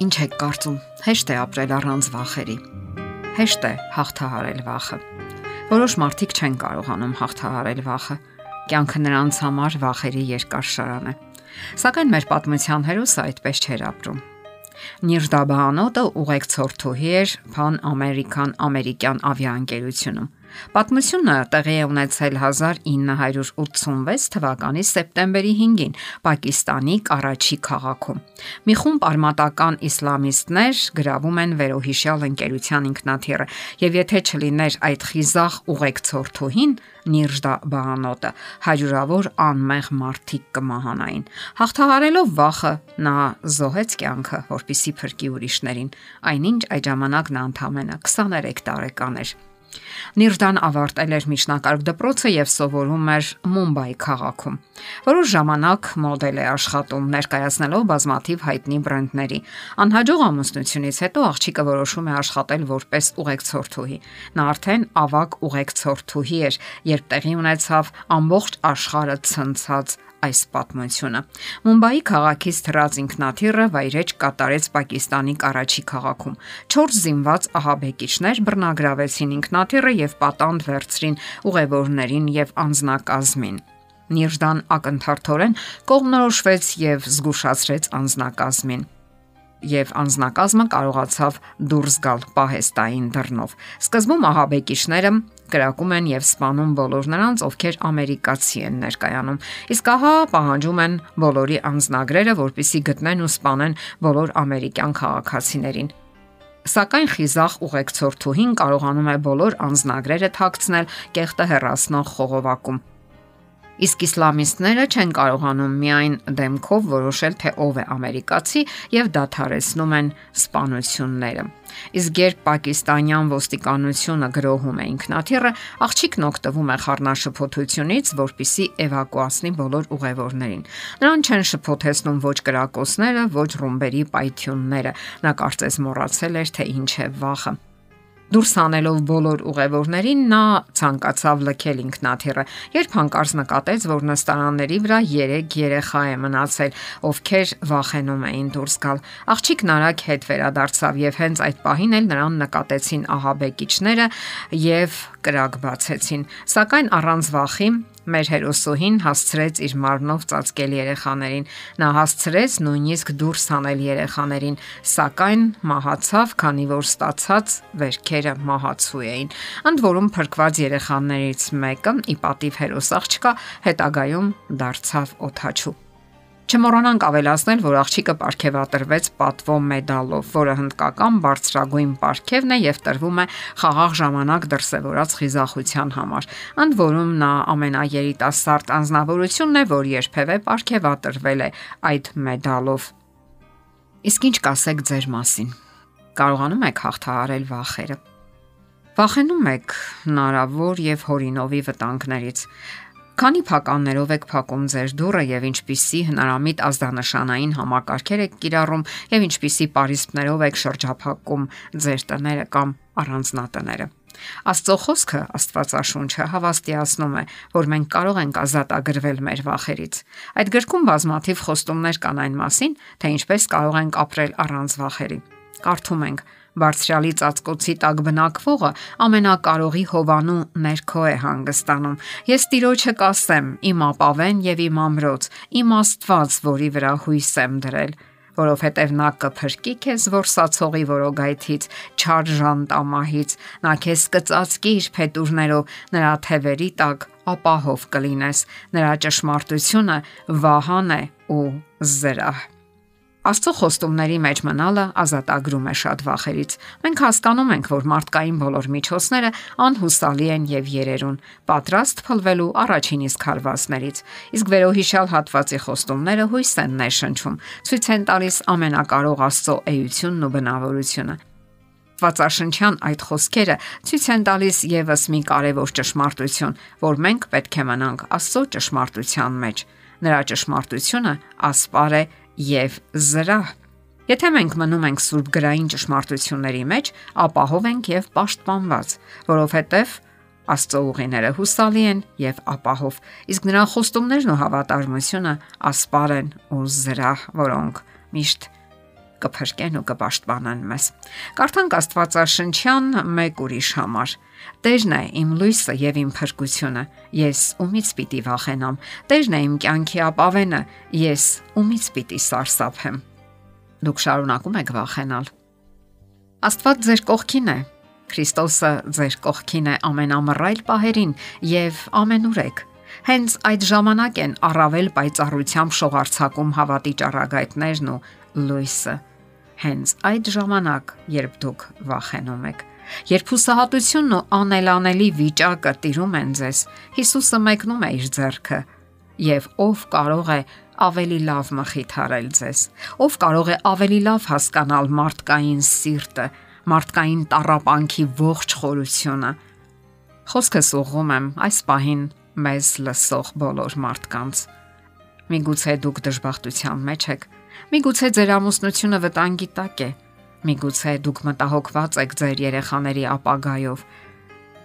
Ինչ եք կարծում։ Հեշտ է ապրել առանց վախերի։ Հեշտ է հաղթահարել վախը։ Որոշ մարդիկ չեն կարողանում հաղթահարել վախը։ Կյանքը նրանց համար վախերի երկար շարան է։ Սակայն մեր պատմության հերոսը այդպես չէր ապրում։ Նիրդաբանոտը ուղեկցորդուհի էր Pan American ամերիկյան ավիաընկերությունում Պատմությունը տեղի է ունեցել 1986 թվականի սեպտեմբերի 5-ին Պակիստանի Կարաչի քաղաքում։ Մի խումբ արմատական իսլամիստներ գրավում են վերոհիշյալ ընկերության ինքնաթիռը, եւ եթե չլիներ այդ խիզախ ուղեկցորդուհին Նիրժդա Բահանոտը, հաջուրավոր անմեղ մարդիկ կմահանային։ Հաղթահարելով վախը նա զոհեց կյանքը, որpիսի փրկի ուրիշներին։ Այնինչ այդ ժամանակ նա ընդամենը 23 տարեկան էր։ Նիրդան ավարտել էր միջնակարգ դպրոցը եւ սովորում էր Մումբայի քաղաքում։ Որոշ ժամանակ մոդել է աշխատում, ներկայացնելով բազմաթիվ հայտնի բրենդների։ Անհաջող ամուսնությունից հետո աղջիկը որոշում է աշխատել որպես ուղեկցորդուհի։ Նա արդեն ավակ ուղեկցորդուհի էր, երբ տեղի ունեցավ ամբողջ աշխարհը ցնցած այս պատմությունը։ Մումբայի քաղաքից թռած ինքնաթիռը վայրեջ կատարեց Պակիստանի Կարաչի քաղաքում։ 4 զինված ահաբեկիչներ բռնագրավեցին ինքնաթիռը եւ պատանդ վերցրին ուղևորներին եւ անձնակազմին։ Նիրժդան ակնթարթորեն կողմնորոշվեց եւ զգուշացրեց անձնակազմին եւ անznակազմը կարողացավ դուրս գալ պահեստային դռնով։ Սկզբում ահաբեկիչները կրակում են եւ սպանում բոլոր նրանց, ովքեր ամերիկացի են ներկայանում։ Իսկ ահա պահանջում են բոլորի անznագրերը, որpիսի գտնեն ու սպանեն բոլոր ամերիկյան քաղաքացիներին։ Սակայն խիզախ ուղեկցորդուհին կարողանում է բոլոր անznագրերը թաքցնել կեղտը հեռացնող խողովակում Իսկ իսլամիստները չեն կարողանում միայն դեմքով որոշել, թե ով է ամերիկացի եւ դադարեցնում են սպանությունները։ Իսկ երբ պակիստանյան ոստիկանությունը գրոհում է ինքնաթիռը, աղջիկն օգտվում է խառնաշփոթությունից, որpիսի էվակուացնի բոլոր ուղևորներին։ Նրան չեն շփոթեցնում ոչ կրակոցները, ոչ ռումբերի պայթյունները։ Նա կարծես մոռացել էր, թե ինչ է վախը։ Դուրս հանելով բոլոր ուղևորներին նա ցանկացավ լքել ինքնաթիռը, երբ հանկարծ նկատեց, որ նստարանների վրա 3 երեխա է մնացել, ովքեր վախենում էին դուրս գալ։ Աղջիկն արագ հետ վերադարձավ եւ հենց այդ պահին էլ նրան նկատեցին ահաբեկիչները եւ կրակ բացեցին։ Սակայն առանց վախի Մեր հերոսուհին հասցրեց իր մարմնով ծածկել երեխաներին։ Նա հասցրեց նույնիսկ դուրս հանել երեխաներին, սակայն մահացավ, քանի որ ստացած վերքերը մահացու էին։ Ընդ որում փրկված երեխաներից մեկը՝ ի պատիվ հերոս աղջկա, հետագայում դարձավ օթաչու։ Չմոռանանք ավելացնել, որ աղջիկը ապարգևատրվեց պատվո մեդալով, որը հնդկական բարձրագույն ապարգևն է եւ տրվում է խաղաղ ժամանակ դրսևորած խիզախության համար։ Ընդ որում նա ամենաերիտասարդ անznավորությունն է, որ երբևէ ապարգևատրվել է այդ մեդալով։ Իսկ ինչ կասեք ձեր մասին։ Կարողանում եք հաղթահարել վախերը։ Վախենում եք հնարավոր եւ հորինովի վտանգներից Քանի փականներով եք փակում ձեր դուռը եւ ինչպիսի հնարամիտ ազդանշանային համակարգեր եք կիրառում եւ ինչպիսի պարիսպներով եք շրջափակում ձեր տները կամ առանձնատները։ Աստծո խոսքը Աստվածաշունչը հավաստիացնում է, որ մենք կարող ենք ազատագրվել մեր վախերից։ Այդ գրքում բազմաթիվ խոստումներ կան այն մասին, թե ինչպես կարող ենք ապրել առանց վախերի։ Կարդում ենք. Բարձրալի ծածկոցի տակ բնակվողը ամենակարողի հովանու ներքո է հանգստանում։ Ես Տիրոջը կասեմ՝ իմ ապավեն եւ իմ ամրոց, իմ Աստված, որի վրա հույս եմ դրել որովհետև նա կփրկի քեզ որսացողի որոգայթից, չար ժանտամահից, նա քեզ կծածկի իր փետուրներով, նրա թևերի տակ ապահով կլինես, նրա ճշմարտությունը վահան է ու զրահ։ Աստծո խոստումների մեջ մնալը ազատագրում է շատ վախերից։ Մենք հասկանում ենք, որ մարդկային բոլոր միջոցները անհուսալի են եւ երերուն, պատրաստ փլվելու առաջին իսկ հարվածներից։ Իսկ վերոհիշյալ հատվածի խոստումները հույս են ներշնչում, ցույց են տալիս ամենակարող Աստծո էությունն ու բնավորությունը։ Վացաշնչյան այդ խոսքերը ցույց են տալիս եւս մի կարևոր ճշմարտություն, որ մենք պետք է մնանք Աստծո ճշմարտության մեջ։ Նրա ճշմարտությունը ասպար է եւ զրահ։ Եթե մենք մնում ենք սուրբ գրային ճշմարտությունների մեջ, ապահով ենք եւ պաշտպանված, որովհետեւ Աստծո ուղիները հուսալի են եւ ապահով, իսկ նրա խոստումներն ու հավատարմությունը ասպար են ու զրահ, որոնք միշտ կփրկեն ու կպաշտպանեն մեզ։ Կարդանք Աստվածաշնչյան մեկ ուրիշ համար։ Տերն է իմ լույսը եւ իմ փրկությունը։ Ես ումից պիտի վախենամ։ Տերն է իմ կյանքի ապավենը։ Ես ումից պիտի սարսափեմ։ Դուք շարունակում եք վախենալ։ Աստված ձեր կողքին է։ Քրիստոսը ձեր կողքին է ամենամռայլ պահերին եւ ամենուրեք։ Հենց այդ ժամանակ են առավել պայծառությամբ շողարցակում հավատի ճառագայթներն ու լույսը հենց այդ ժամանակ, երբ դուք վախենում եք, երբ հուսահատությունն ու անելանելի վիճակը տիրում են ձեզ, Հիսուսը մեկնում է իր ձեռքը եւ ով կարող է ավելի լավ մխիթարել ձեզ ով կարող է ավելի լավ հասկանալ մարդկային սիրտը մարդկային տարապանքի ողջ խորությունը խոսքս ուղում եմ այս պահին մեզ լսող բոլոր մարդկանց միգուցե դուք դժբախտության մեջ եք Միգուցե ձեր ամուսնությունը վտանգի տակ է։ Միգուցե դուք մտահոգված եք ձեր երեխաների ապագայով։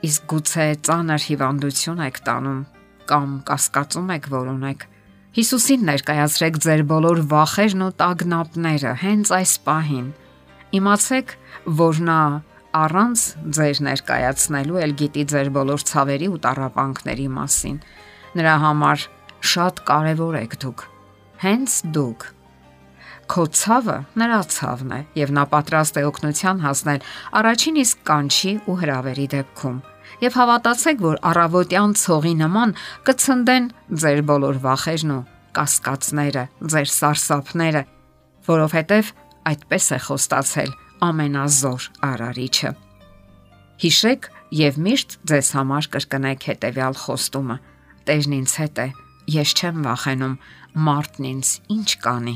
Իսկ գուցե ծանր հիվանդություն եք տանում կամ կասկածում եք, որ ունեք։ Հիսուսին ներկայացրեք ձեր բոլոր վախերն ու տագնապները հենց այս պահին։ Իմացեք, որ նա առանց ձեր ներկայացնելու էլ գիտի ձեր բոլոր ցավերի ու տարապանքների մասին։ Նրա համար շատ կարևոր եք դուք։ Հենց դուք Քո ցավը նրա ցավն է եւ նա պատրաստ է օգնության հասնել առաջին իսկ կանչի ու հրավերի դեպքում։ Եվ հավատացեք, որ առավոտյան ցողի նման կցնդեն ձեր բոլոր վախերն ու կասկածները, ձեր սարսափները, որովհետև այդպես է խոստացել ամենազոր արարիչը։ Հիշեք եւ միշտ ձեզ համար կրկնեք հետեւյալ խոստումը. Տերն ինձ հետ է, ես չեմ վախենում, մարդն ինձ ինչ կանի։